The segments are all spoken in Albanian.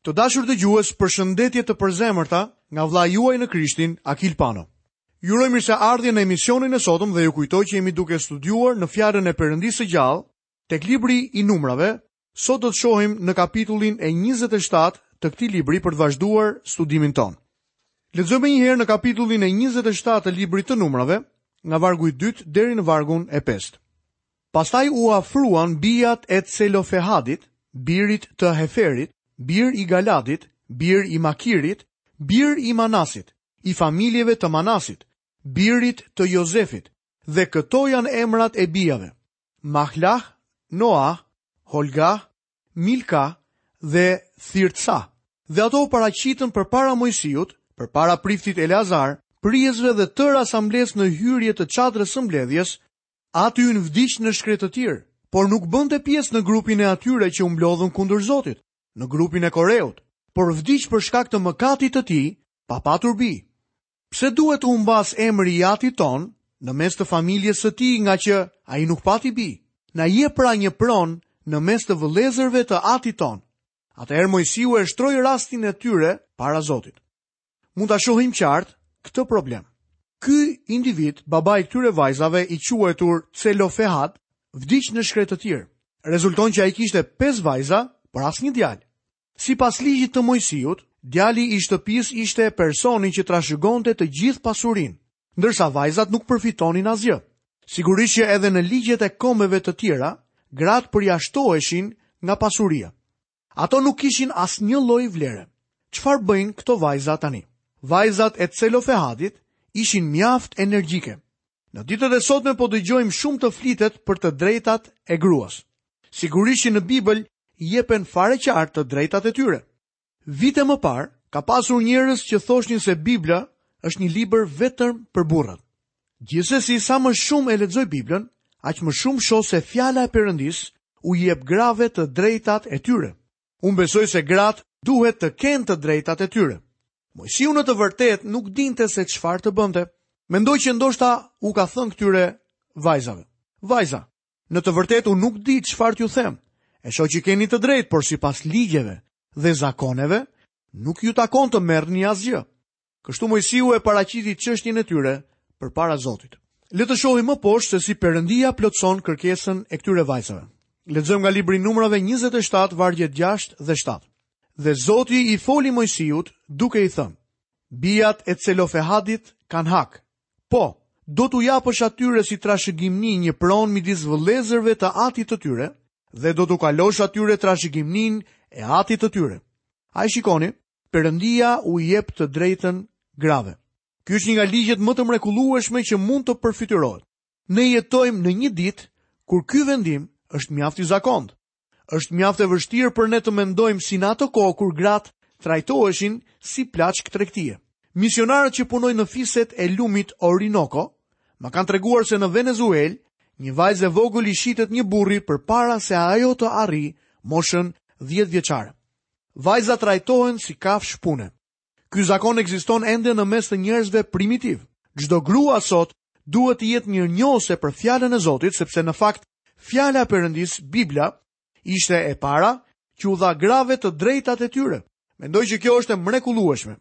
Të dashur dëgjues, përshëndetje të përzemërta nga vëllai juaj në Krishtin, Akil Pano. Ju uroj mirëseardhje në emisionin e sotëm dhe ju kujtoj që jemi duke studiuar në fjalën e Perëndisë së gjallë tek libri i numrave. Sot do të shohim në kapitullin e 27 të këtij libri për të vazhduar studimin tonë. Lexojmë një herë në kapitullin e 27 të librit të numrave, nga vargu i 2 deri në vargun e 5. Pastaj u afruan bijat e Tselofehadit, birit të Heferit, bir i Galadit, bir i Makirit, bir i Manasit, i familjeve të Manasit, birit të Jozefit, dhe këto janë emrat e bijave, Mahlah, Noah, Holgah, Milka dhe Tirtsa. Dhe ato u paraqitën përpara Moisiut, përpara priftit Eleazar, prijësve dhe tërë asamblesë në hyrje të çadrës së mbledhjes, Ati ynë vdiq në shkretëtirë, por nuk bënte pjesë në grupin e atyre që u mblodhën kundër Zotit, në grupin e Koreut, por vdiq për shkak të mëkatit të tij, pa patur bij. Pse duhet të humbasë emri i atit tonë në mes të familjes së tij ngaqë ai nuk pati bij? Na jep pra një pronë në mes të vëllezërve të atit tonë. Atëherë Moisiu e shtroi rastin e tyre para Zotit. Mund ta shohim qartë këtë problem. Ky individ, babai i këtyre vajzave i quajtur Celofehad, vdiq në shkretëtirë. Rezulton që ai kishte 5 vajza por asnjë djalë. Sipas ligjit të Moisiut, djali i shtëpisë ishte personi që trashëgonte të gjithë pasurinë, ndërsa vajzat nuk përfitonin asgjë. Sigurisht që edhe në ligjet e kombeve të tjera, gratë përjashtoheshin nga pasuria. Ato nuk kishin asnjë lloj vlere. Çfarë bëjnë këto vajza tani? Vajzat e Celofehadit ishin mjaft energjike. Në ditët e sotme po dëgjojmë shumë të flitet për të drejtat e gruas. Sigurisht që në Bibël jepen fare qartë të drejtat e tyre. Vite më parë ka pasur njerëz që thoshin se Bibla është një libër vetëm për burrat. Gjithsesi, sa më shumë e lexoj Biblën, aq më shumë shoh se Fjala e Perëndisë u jep grave të drejtat e tyre. Unë besoj se gratë duhet të kenë të drejtat e tyre. Moisiu në të vërtetë nuk dinte se çfarë të bënte. Mendoj që ndoshta u ka thënë këtyre vajzave. Vajza, në të vërtetë unë nuk di çfarë t'ju them. E shoh që keni të drejtë, por sipas ligjeve dhe zakoneve, nuk ju takon të merrni asgjë. Kështu Mojsiu e paraqiti çështjen e tyre përpara Zotit. Le të shohim më poshtë se si Perëndia plotëson kërkesën e këtyre vajzave. Lexojmë nga libri i Numrave 27 vargjet 6 dhe 7. Dhe Zoti i foli Mojsiut duke i thënë: Bijat e Celofehadit kanë hak. Po, do t'u japësh atyre si trashëgimi një pronë midis vëllezërve të atit të tyre dhe do t'u kalosh atyre trashëgiminë e atit të tyre. A e shikoni, Perëndia u jep të drejtën grave. Ky është një nga ligjet më të mrekullueshme që mund të përfytyrohet. Ne jetojmë në një ditë kur ky vendim është mjaft i zakontë. Është mjaft e vështirë për ne të mendojmë si në atë kohë kur gratë trajtoheshin si plaçkë tregtie. Misionarët që punojnë në fiset e lumit Orinoko më kanë treguar se në Venezuelë një vajzë e vogël i shitet një burri përpara se ajo të arrijë moshën 10 vjeçare. Vajzat trajtohen si kafshë pune. Ky zakon ekziston ende në mes të njerëzve primitivë. Çdo grua sot duhet të jetë mirënjohëse për Fjalën e Zotit sepse në fakt Fjala e Perëndisë, Bibla, ishte e para që u dha grave të drejtat e tyre. Mendoj që kjo është e mrekullueshme.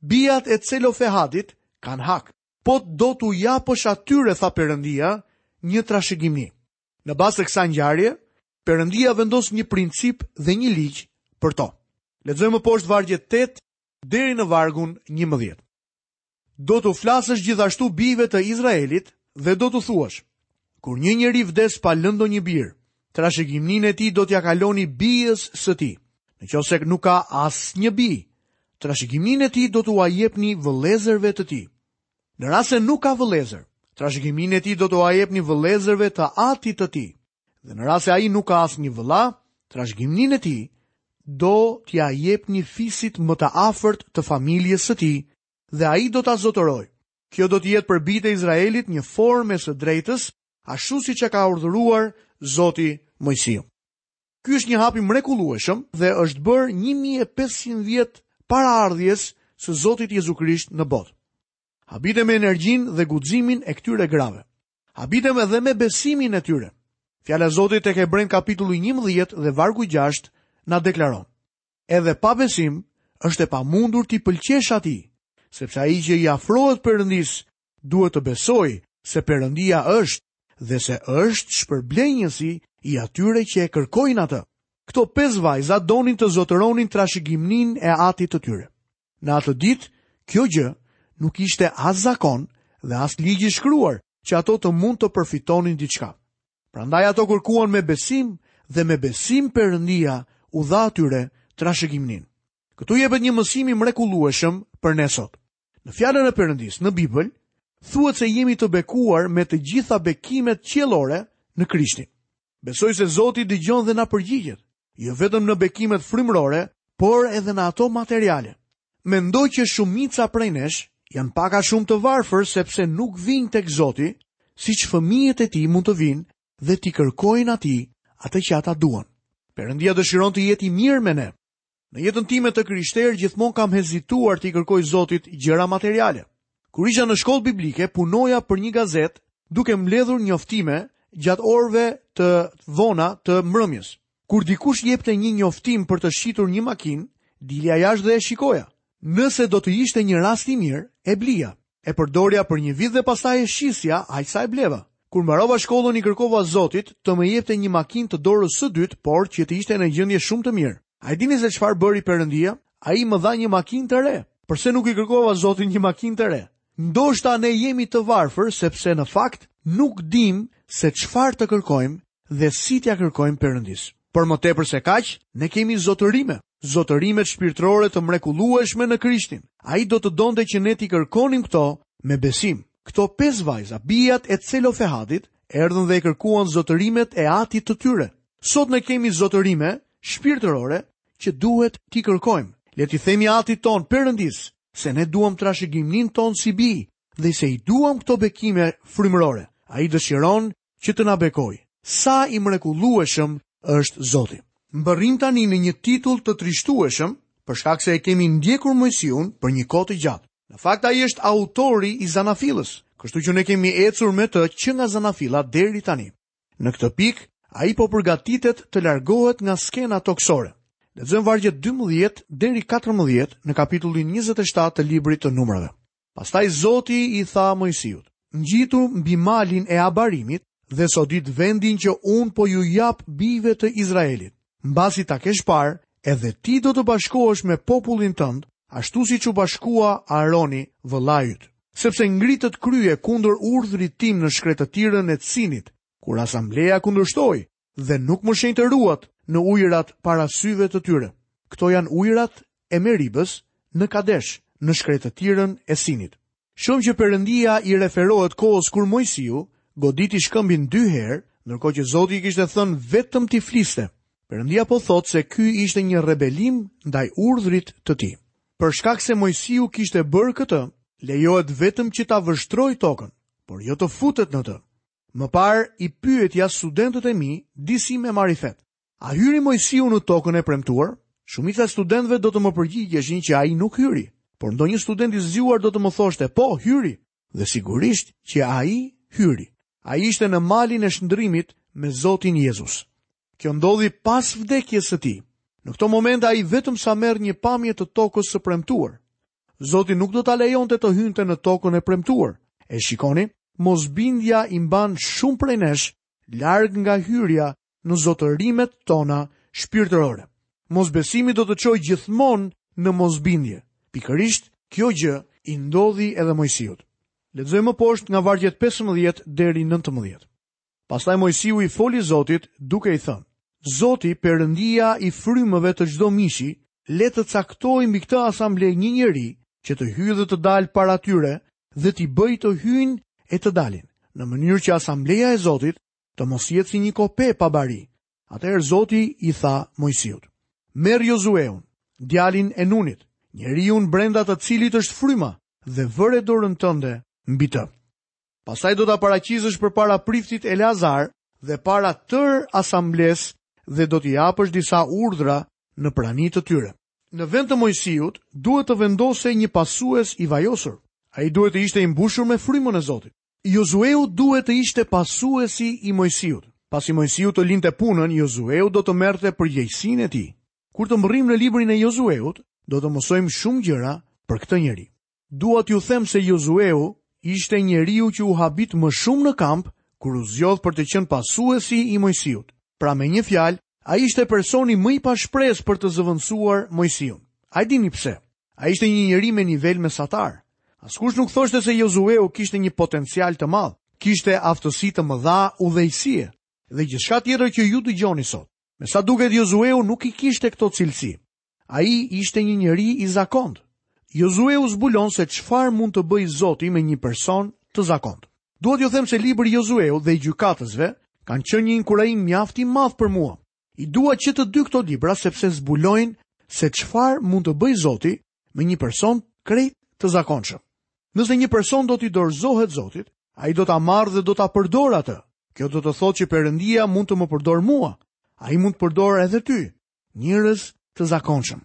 Bijat e Celofehadit kanë hak. Po do t'u japësh atyre, tha Perëndia, një trashëgimi. Në bazë të kësaj ngjarje, Perëndia vendos një princip dhe një ligj për to. Lexojmë më poshtë vargjet 8 deri në vargun 11. Do t'u flasësh gjithashtu bijve të Izraelit dhe do t'u thuash: Kur një njeri vdes pa lënë ndonjë bir, trashëgiminë e tij do t'ia kaloni bijës së tij. Në qoftë se nuk ka asnjë bijë, trashëgiminë e tij do t'ua jepni vëllezërve të tij. Në rast se nuk ka vëllezër, trashëgiminë e tij do t'ua jepni vëllezërve të atit të tij. Dhe në rast se ai nuk ka asnjë vëlla, trashëgiminë e tij do t'ia jepni fisit më të afërt të familjes së tij dhe ai do ta zotërojë. Kjo do të jetë për bijtë e Izraelit një formë e së drejtës, ashtu siç e ka urdhëruar Zoti Mojsiu. Ky është një hap i mrekullueshëm dhe është bërë 1500 vjet para ardhjes së Zotit Jezu Krisht në botë. Habitem me energjinë dhe guximin e këtyre grave. Habitem edhe me besimin e tyre. Fjala e Zotit tek Hebrenjve kapitulli 11 dhe vargu 6 na deklaron: Edhe pa besim është e pamundur t'i pëlqesh atij, sepse ai që i afrohet Perëndisë Duhet të besojë se Perëndia është dhe se është shpërblenjësi i atyre që e kërkojnë atë. Këto pesë vajza donin të zotëronin trashëgiminë e atit të tyre. Në atë ditë, kjo gjë nuk ishte as zakon dhe as ligj i shkruar që ato të mund të përfitonin diçka. Prandaj ato kërkuan me besim dhe me besim Perëndia u dha atyre trashëgiminë. Këtu jepet një mësim i mrekullueshëm për ne sot. Në fjalën e Perëndisë në Bibël thuhet se jemi të bekuar me të gjitha bekimet qiellore në Krishtin. Besoj se Zoti dëgjon dhe na përgjigjet, jo vetëm në bekimet frymërore, por edhe në ato materiale. Mendoj që shumica prej nesh janë pak a shumë të varfër sepse nuk vijnë tek Zoti, siç fëmijët e tij mund të vinë dhe t'i kërkojnë atij atë që ata duan. Perëndia dëshiron të jetë i mirë me ne. Në jetën time të krishterë gjithmonë kam hezituar t'i kërkoj Zotit gjëra materiale. Kur isha në shkollë biblike, punoja për një gazetë duke mbledhur njoftime gjatë orëve të vona të mbrëmjes. Kur dikush jepte një njoftim për të shitur një makinë, dilja jashtë dhe e shikoja. Nëse do të ishte një rast i mirë, e blija. E përdorja për një vit dhe pastaj e shisja aq sa e bleva. Kur mbarova shkollën i kërkova Zotit të më jepte një makinë të dorës së dytë, por që të ishte në gjendje shumë të mirë. A e dini se çfarë bëri Perëndia? Ai më dha një makinë të re. Përse nuk i kërkova Zotit një makinë të re? Ndoshta ne jemi të varfër sepse në fakt nuk dimë se çfarë të kërkojmë dhe si t'ia kërkojmë Perëndisë. Por më tepër se kaq, ne kemi zotërime, zotërimet shpirtërore të mrekullueshme në Krishtin. Ai do të donte që ne t'i kërkonim këto me besim. Këto pesë vajza, bijat e Celofehadit, erdhën dhe i kërkuan zotërimet e atit të tyre. Sot ne kemi zotërime shpirtërore që duhet t'i kërkojmë. Le t'i themi atit tonë Perëndisë se ne duam trashëgiminë tonë si bij dhe se i duam këto bekime frymërore. Ai dëshiron që të na bekojë. Sa i mrekullueshëm është Zoti! Mbërrijmë tani në një titull të trishtueshëm, për shkak se e kemi ndjekur Moisiun për një kohë të gjatë. Në fakt, ai është autori i Zanafillës, kështu që ne kemi ecur me të që nga Zanafilla deri tani. Në këtë pikë, ai po përgatitet të largohet nga skena tokësore. Lexojmë vargjet 12 deri 14 në kapitullin 27 të librit të Numrave. Pastaj Zoti i tha Moisiut, Ngjitu mbi malin e Abarimit dhe sodit vendin që unë po ju jap bijve të Izraelit. Mbasi ta kesh parë, edhe ti do të bashkohesh me popullin tënd, ashtu siç u bashkua Aroni, vëllai yt. Sepse ngritët krye kundër urdhrit tim në shkretëtirën e Sinit, kur asambleja kundërshtoi, Dhe nuk më shenjtëruat në ujërat para syve të tyre. Këto janë ujërat e Meribës në Kadesh, në shkretëtirën e Sinit. Shohim që Perëndia i referohet kohës kur Moisiu goditi shkëmbin dy herë, ndërkohë që Zoti i kishte thënë vetëm t'i fliste. Perëndia po thotë se ky ishte një rebelim ndaj urdhrit të tij. Për shkak se Moisiu kishte bërë këtë, lejohet vetëm që ta vështrojë tokën, por jo të futet në të. Më parë i pyetja studentët e mi, disi me marifet. A hyri Moisiu në tokën e premtuar? Shumica e studentëve do të më përgjigjeshin që ai nuk hyri, por ndonjë student i zgjuar do të më thoshte, po, hyri, dhe sigurisht që ai hyri. Ai ishte në malin e shndërrimit me Zotin Jezus. Kjo ndodhi pas vdekjes së tij. Në këto momente ai vetëm sa merr një pamje të tokës së premtuar. Zoti nuk do ta lejonte të hynte në tokën e premtuar. E shikoni, mosbindja i mban shumë prej nesh larg nga hyrja në zotërimet tona shpirtërore. Mosbesimi do të çojë gjithmonë në mosbindje. Pikërisht kjo gjë i ndodhi edhe Moisiut. Lexojmë më poshtë nga vargjet 15 deri 19. Pastaj Moisiu i foli Zotit, duke i thënë, Zoti, Perëndia i frymëve të çdo mishi, le të caktojë mbi këtë asamble një njeri, që të hyjë dhe të dalë para tyre dhe t'i bëjë të hyjnë e të dalin, në mënyrë që asambleja e Zotit të mos jetë si një kope pa bari. Atëherë Zoti i tha Moisiut, Merr Jozueun, djalin e Nunit, njeriun brenda të cilit është fryma, dhe vëre dorën tënde mbi të. Pastaj do ta paraqisësh përpara priftit Eleazar dhe para tërë asamblesë dhe do t'i japësh disa urdhra në prani të tyre. Në vend të Moisiut duhet të vendosej një pasues i vajosur. Ai duhet të ishte i mbushur me frymën e Zotit. Jozueu duhet të ishte pasuesi i Moisiut. Pasi Moisiu të linte punën, Jozueu do të merrte përgjegjësinë e tij. Kur të mbërrijmë në librin e Jozueut, do të mësojmë shumë gjëra për këtë njeri. Dua t'ju them se Jozueu ishte njeriu që u habit më shumë në kamp kur u zgjodh për të qenë pasuesi i Moisiut. Pra me një fjalë, ai ishte personi më i pashpresë për të zëvendësuar Moisiun. A e dini pse? Ai ishte një njeri me nivel mesatar. Askush nuk thoshte se Jozueu kishte një potencial të madh, kishte aftësi të mëdha udhëheqësie dhe gjithçka tjetër që ju dëgjoni sot. Me sa duket Jozueu nuk i kishte këto cilësi. Ai ishte një njeri i zakontë. Jozueu zbulon se çfarë mund të bëjë Zoti me një person të zakontë. Dua t'ju them se libri i Jozueut dhe i gjykatësve kanë qenë një inkurajim mjaft i madh për mua. I dua që të dy këto libra sepse zbulojnë se çfarë mund të bëjë Zoti me një person krejt të zakonshëm. Nëse një person do t'i dorëzohet Zotit, ai do ta marrë dhe do ta përdorë atë. Kjo do të thotë që Perëndia mund të më përdorë mua. Ai mund të përdorë edhe ty. njerëz të zakonshëm.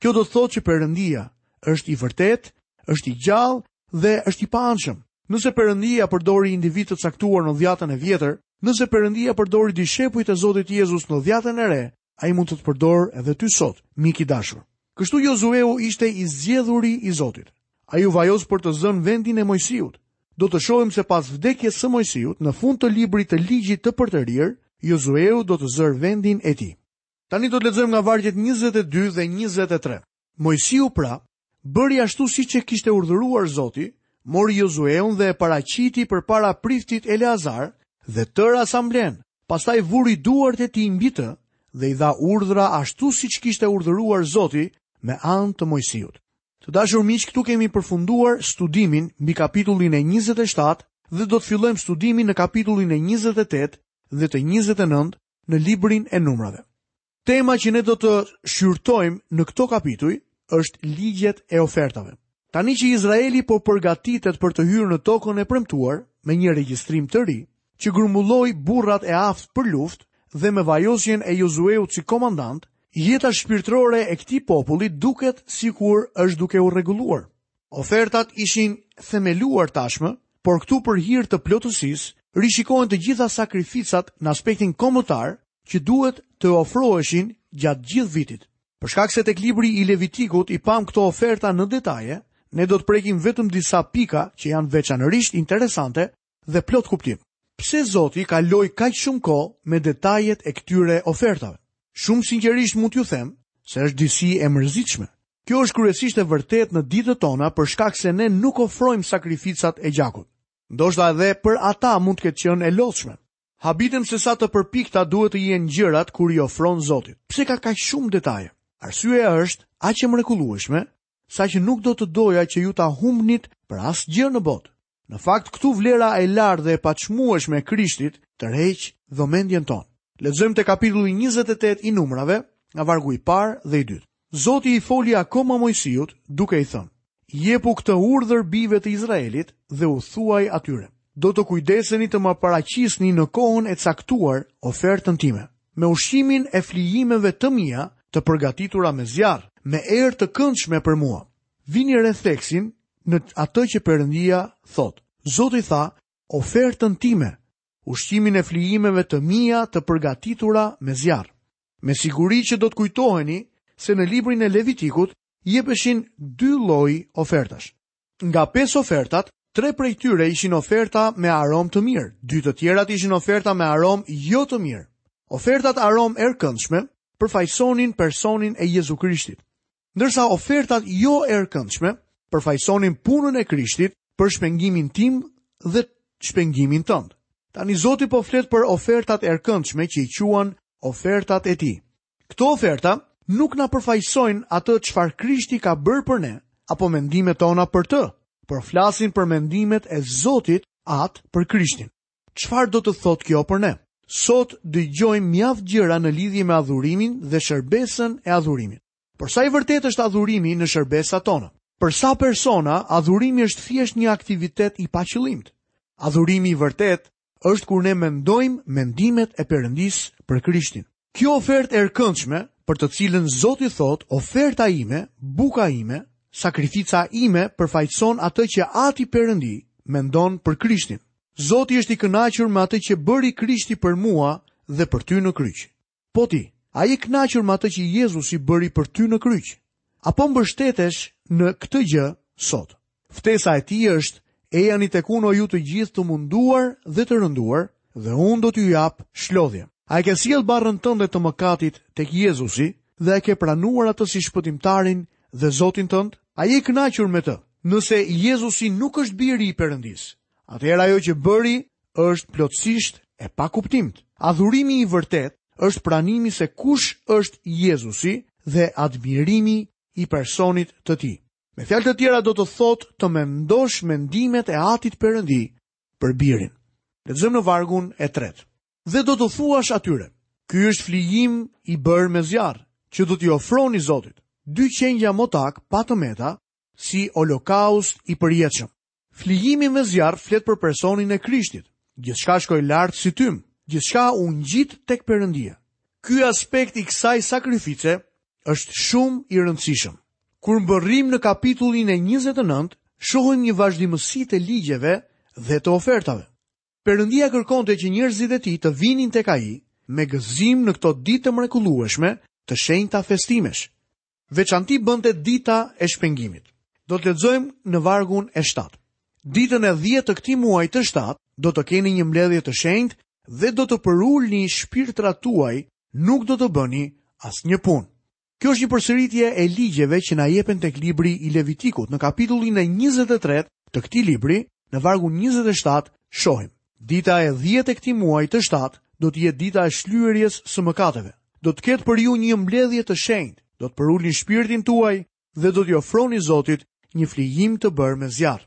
Kjo do të thotë që Perëndia është i vërtetë, është i gjallë dhe është i paanshëm. Nëse Perëndia përdori individë të caktuar në dhjatën e vjetër, nëse Perëndia përdori dishepujt e Zotit Jezus në dhjatën e re, ai mund të të përdorë edhe ty sot, mik i dashur. Kështu Jozueu ishte i zgjedhuri i Zotit. Ai u vajos për të zënë vendin e Moisiut. Do të shohim se pas vdekjes së Mojsiut, në fund të librit të ligjit të përtërirë, Jozueu do të zërë vendin e tij. Tani do të lexojmë nga vargjet 22 dhe 23. Mojsiu pra, bëri ashtu siç e kishte urdhëruar Zoti, mori Jozueun dhe e paraqiti përpara priftit Eleazar dhe tërë asamblenë, pastaj vuri duart e tij mbi të dhe i dha urdhra ashtu siç kishte urdhëruar Zoti me anë të Mojsiut. Të dashur miq, këtu kemi përfunduar studimin mbi kapitullin e 27 dhe do të fillojmë studimin në kapitullin e 28 dhe të 29 në librin e numrave. Tema që ne do të shqyrtojmë në këto kapituj është ligjet e ofertave. Tani që Izraeli po përgatitet për të hyrë në tokën e premtuar me një regjistrim të ri, që grumbulloi burrat e aftë për luftë dhe me vajosjen e Jozueut si komandant, jeta shpirtërore e këtij populli duket sikur është duke u rregulluar. Ofertat ishin themeluar tashmë, por këtu për hir të plotësisë rishikohen të gjitha sakrificat në aspektin kombëtar që duhet të ofroheshin gjatë gjithë vitit. Për shkak se tek libri i Levitikut i pamë këto oferta në detaje, ne do të prekim vetëm disa pika që janë veçanërisht interesante dhe plot kuptim. Pse Zoti kaloi kaq shumë kohë me detajet e këtyre ofertave? Shumë sinqerisht mund t'ju them se është disi e mërzitshme. Kjo është kryesisht e vërtetë në ditët tona për shkak se ne nuk ofrojmë sakrificat e gjakut. Ndoshta edhe për ata mund të ketë qenë e lodhshme. Habitem se sa të përpikta duhet të jenë gjërat kur i ofron Zotit. Pse ka kaq shumë detaje? Arsyeja është aq e mrekullueshme, saqë nuk do të doja që ju ta humbnit për asgjë në botë. Në fakt, këtu vlera e lartë dhe e paçmueshme e Krishtit tërheq vëmendjen tonë. Lexojmë te kapitulli 28 i Numrave, nga vargu i parë dhe i dytë. Zoti i foli akoma Mojsiut, duke i thënë: Jepu këtë urdhër bijve të Izraelit dhe u thuaj atyre: Do të kujdeseni të më paraqisni në kohën e caktuar ofertën time, me ushqimin e flijimeve të mia të përgatitura me zjarr, me erë të këndshme për mua. Vini re theksin në atë që Perëndia thotë. Zoti tha, Ofertën time, ushqimin e flijimeve të mia të përgatitura me zjarr. Me siguri që do të kujtoheni se në librin e Levitikut jepeshin dy lloj ofertash. Nga pesë ofertat, tre prej tyre ishin oferta me aromë të mirë, dy të tjerat ishin oferta me aromë jo të mirë. Ofertat aromë erëkëndshme përfaqësonin personin e Jezu Krishtit. ndërsa ofertat jo erëkëndshme përfaqësonin punën e Krishtit për shpengimin tim dhe shpengimin tënd. Tani Zoti po flet për ofertat erëkëndshme që i quan ofertat e tij. Këto oferta nuk na përfaqësojnë atë çfarë Krishti ka bërë për ne apo mendimet tona për të, por flasin për mendimet e Zotit Atë për Krishtin. Çfarë do të thotë kjo për ne? Sot dëgjojmë mjaft gjëra në lidhje me adhurimin dhe shërbesën e adhurimit. Por sa i vërtetë është adhurimi në shërbesat tona? Për sa persona, adhurimi është thjesht një aktivitet i paqëllimtë. Adhurimi i vërtetë është kur ne mendojmë mendimet e Perëndisë për Krishtin. Kjo ofertë erëkëndshme, për të cilën Zoti thotë, oferta ime, buka ime, sakrifica ime përfaqëson atë që Ati Perëndi mendon për Krishtin. Zoti është i kënaqur me atë që bëri Krishti për mua dhe për ty në kryq. Po ti, a je i kënaqur me atë që Jezusi bëri për ty në kryq? A po mbështetesh në këtë gjë sot? Ftesa e tij është, Ejani tek unë o ju të gjithë të munduar dhe të rënduar, dhe unë do t'ju jap çlodhje. A e ke sjellë barrën tënde të mëkatit tek Jezusi dhe e ke pranuar atë si shpëtimtarin dhe Zotin tënd? A je i kënaqur me të? Nëse Jezusi nuk është biri i Perëndisë, atëherë ajo që bëri është plotësisht e pakuptimtë. Adhurimi i vërtetë është pranimi se kush është Jezusi dhe admirimi i personit të tij. Me fjalë të tjera do të thotë të mendosh mendimet e Atit Perëndi për birin. Lexojmë në vargun e tretë. Dhe do t'u thuash atyre, ky është flijim i bërë me zjarr, që do t'i ofroni Zotit. Dy qengja motak pa të meta si holokaust i përjetshëm. Flijimi me zjarr flet për personin e Krishtit. Gjithçka shkoi lart si tym, gjithçka u ngjit tek Perëndia. Ky aspekt i kësaj sakrifice është shumë i rëndësishëm. Kur mbërrim në kapitullin e 29, shohim një vazhdimësi të ligjeve dhe të ofertave. Perëndia kërkonte që njerëzit e tij të vinin tek ai me gëzim në këto ditë të mrekullueshme të shenjta festimesh. Veçanti bënte dita e shpengimit. Do të lexojmë në vargun e shtatë. Ditën e dhjetë të këtij muaji të shtatë do të keni një mbledhje të shenjtë dhe do të përulni shpirtrat tuaj, nuk do të bëni asnjë punë. Kjo është një përsëritje e ligjeve që na jepen tek libri i Levitikut në kapitullin e 23 të këtij libri, në vargun 27 shohim. Dita e dhjetë e këtij muaji të shtatë do të jetë dita e shlyerjes së mëkateve. Do të ketë për ju një mbledhje të shenjtë, do të përulni shpirtin tuaj dhe do t'i ofroni Zotit një flijim të bërë me zjarr.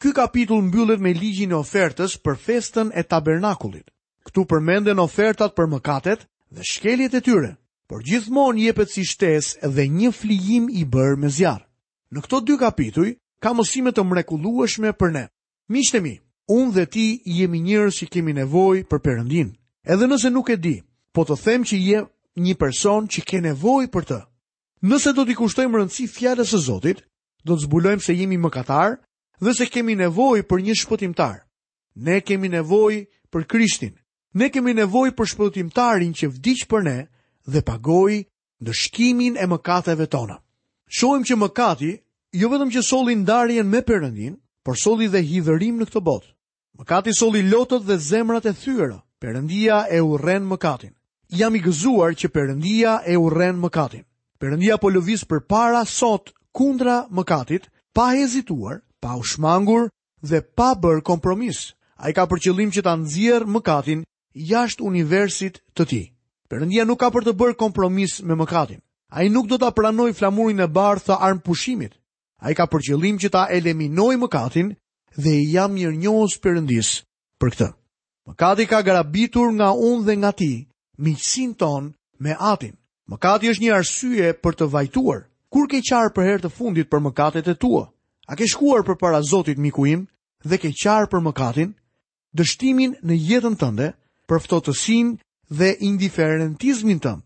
Ky kapitull mbyllet me ligjin e ofertës për festën e Tabernakullit. Këtu përmenden ofertat për mëkatet dhe shkeljet e tyre, por gjithmonë jepet si shtesë dhe një flijim i bërë me zjarr. Në këto dy kapituj ka mësime të mrekullueshme për ne. Miqtë e mi, unë dhe ti jemi njerëz që kemi nevojë për Perëndinë. Edhe nëse nuk e di, po të them që je një person që ke nevojë për të. Nëse do t'i kushtojmë rëndësi fjalës së Zotit, do të zbulojmë se jemi mëkatar dhe se kemi nevojë për një shpëtimtar. Ne kemi nevojë për Krishtin. Ne kemi nevojë për shpëtimtarin që vdiq për ne dhe pagoi ndëshkimin e mëkateve tona. Shohim që mëkati jo vetëm që solli ndarjen me Perëndinë, por solli dhe hidhërim në këtë botë. Mëkati solli lotët dhe zemrat e thyera. Perëndia e urren mëkatin. Jam i gëzuar që Perëndia e urren mëkatin. Perëndia po lëviz përpara sot kundra mëkatit, pa hezituar, pa u shmangur dhe pa bërë kompromis. Ai ka për qëllim që ta nxjerr mëkatin jashtë universit të tij. Perëndia nuk ka për të bërë kompromis me mëkatin. Ai nuk do ta pranojë flamurin e bardhë të armëpushimit. Ai ka për qëllim që ta eliminojë mëkatin dhe i jam mirënjohës Perëndisë për këtë. Mëkati ka grabitur nga unë dhe nga ti, miqësinë tonë me Atin. Mëkati është një arsye për të vajtuar. Kur ke qarë për herë të fundit për mëkatet e tua? A ke shkuar përpara Zotit miku im dhe ke qarë për mëkatin? dështimin në jetën tënde, për ftohtësinë dhe indiferentizmin tënd.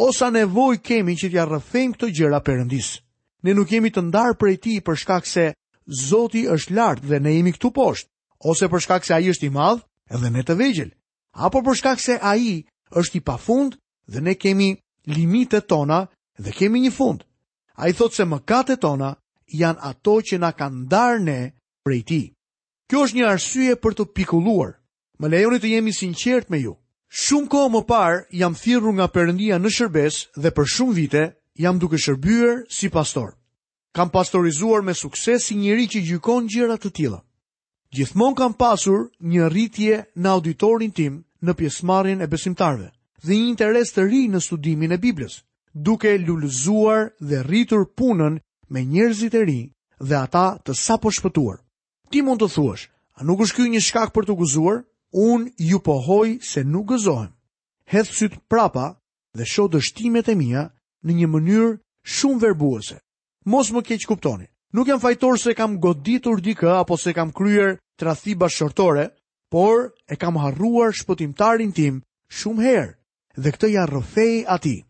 O sa nevojë kemi që t'ia rrëfejmë këto gjëra Perëndisë. Ne nuk jemi të ndarë prej tij për shkak se Zoti është lart dhe ne jemi këtu poshtë, ose për shkak se ai është i madh dhe ne të vegjël, apo për shkak se ai është i pafund dhe ne kemi limitet tona dhe kemi një fund. Ai thotë se mëkatet tona janë ato që na kanë ndarë ne prej tij. Kjo është një arsye për të pikëlluar. Më lejoni të jem i sinqertë me ju. Shumë kohë më parë jam thirrur nga Perëndia në shërbesë dhe për shumë vite jam duke shërbyer si pastor. Kam pastorizuar me sukses si njeri që gjykon gjëra të tilla. Gjithmonë kam pasur një rritje në auditorin tim në pjesëmarrjen e besimtarëve dhe një interes të ri në studimin e Biblës, duke lulëzuar dhe rritur punën me njerëzit e rinj dhe ata të saposhpëtuar. Ti mund të thuash, a nuk është ky një shkak për t'u gëzuar? Unë ju pohoj se nuk gëzohem. Hedh sytë prapa dhe shoh dështimet e mia në një mënyrë shumë verbuese. Mos më keqkuptoni. Nuk jam fajtor se kam goditur dikë apo se kam kryer tradhti bashkëshortore, por e kam harruar shpëtimtarin tim shumë herë dhe këtë ia rrëfej atij.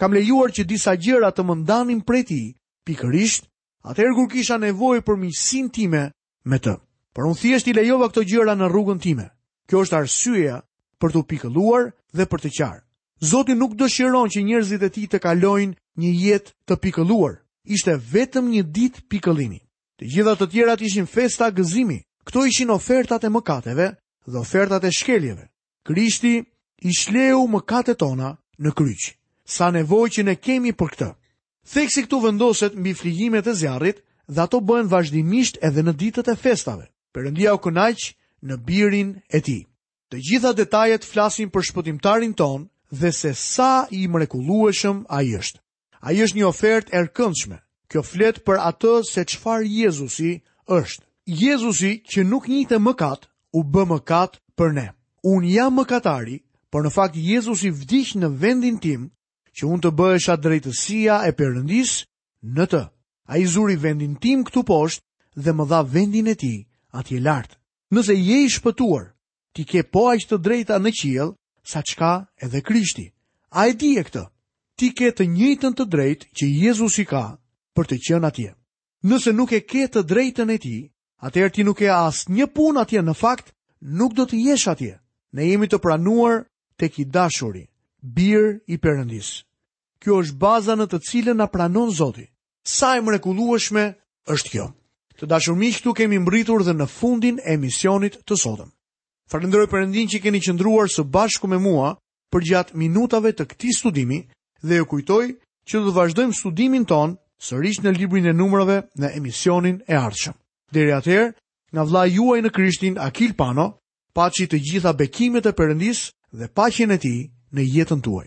Kam lejuar që disa gjëra të më ndanin prej tij, pikërisht Atëherë kur kisha nevojë për miqësinë time me të. Por unë thjesht i lejova këto gjëra në rrugën time. Kjo është arsyeja për t'u pikëlluar dhe për të qarë. Zoti nuk dëshiron që njerëzit e tij të kalojnë një jetë të pikëlluar. Ishte vetëm një ditë pikëllimi. Të gjitha të tjerat ishin festa gëzimi. Këto ishin ofertat e mëkateve dhe ofertat e shkeljeve. Krishti i shleu mëkatet tona në kryq. Sa nevojë që ne kemi për këtë. Theksi këtu vendoset mbi flijimet e zjarrit dhe ato bëhen vazhdimisht edhe në ditët e festave. Perëndia u kënaq në birin e tij. Të gjitha detajet flasin për shpëtimtarin tonë dhe se sa i mrekullueshëm ai është. Ai është një ofertë erëkëndshme. Kjo flet për atë se çfarë Jezusi është. Jezusi që nuk njihte mëkat, u bë mëkat për ne. Unë jam mëkatari, por në fakt Jezusi vdiq në vendin tim, që unë të bëhesha drejtësia e Perëndisë në të. Ai zuri vendin tim këtu poshtë dhe më dha vendin e tij atje lart. Nëse je i shpëtuar, Ti ke po aq të drejta në qiell saç ka edhe Krishti. A e dije këtë? Ti ke të njëjtën të drejtë që Jezusi ka për të qenë atje. Nëse nuk e ke të drejtën e tij, atëherë ti nuk ke asnjë punë atje në fakt, nuk do të jesh atje. Ne jemi të pranuar tek i dashuri bir i Perëndisë. Kjo është baza në të cilën na pranon Zoti. Sa e mrekullueshme është kjo. Të dashur miq, këtu kemi mbërritur dhe në fundin e emisionit të sotëm. Falënderoj Perëndinë që keni qëndruar së bashku me mua përgjatë minutave të këtij studimi dhe ju kujtoj që do të vazhdojmë studimin tonë sërish në librin e numrave në emisionin e ardhshëm. Deri atëherë, nga vëllai juaj në Krishtin Akil Pano, paçi të gjitha bekimet e Perëndisë dhe paqen e tij në jetën tuaj.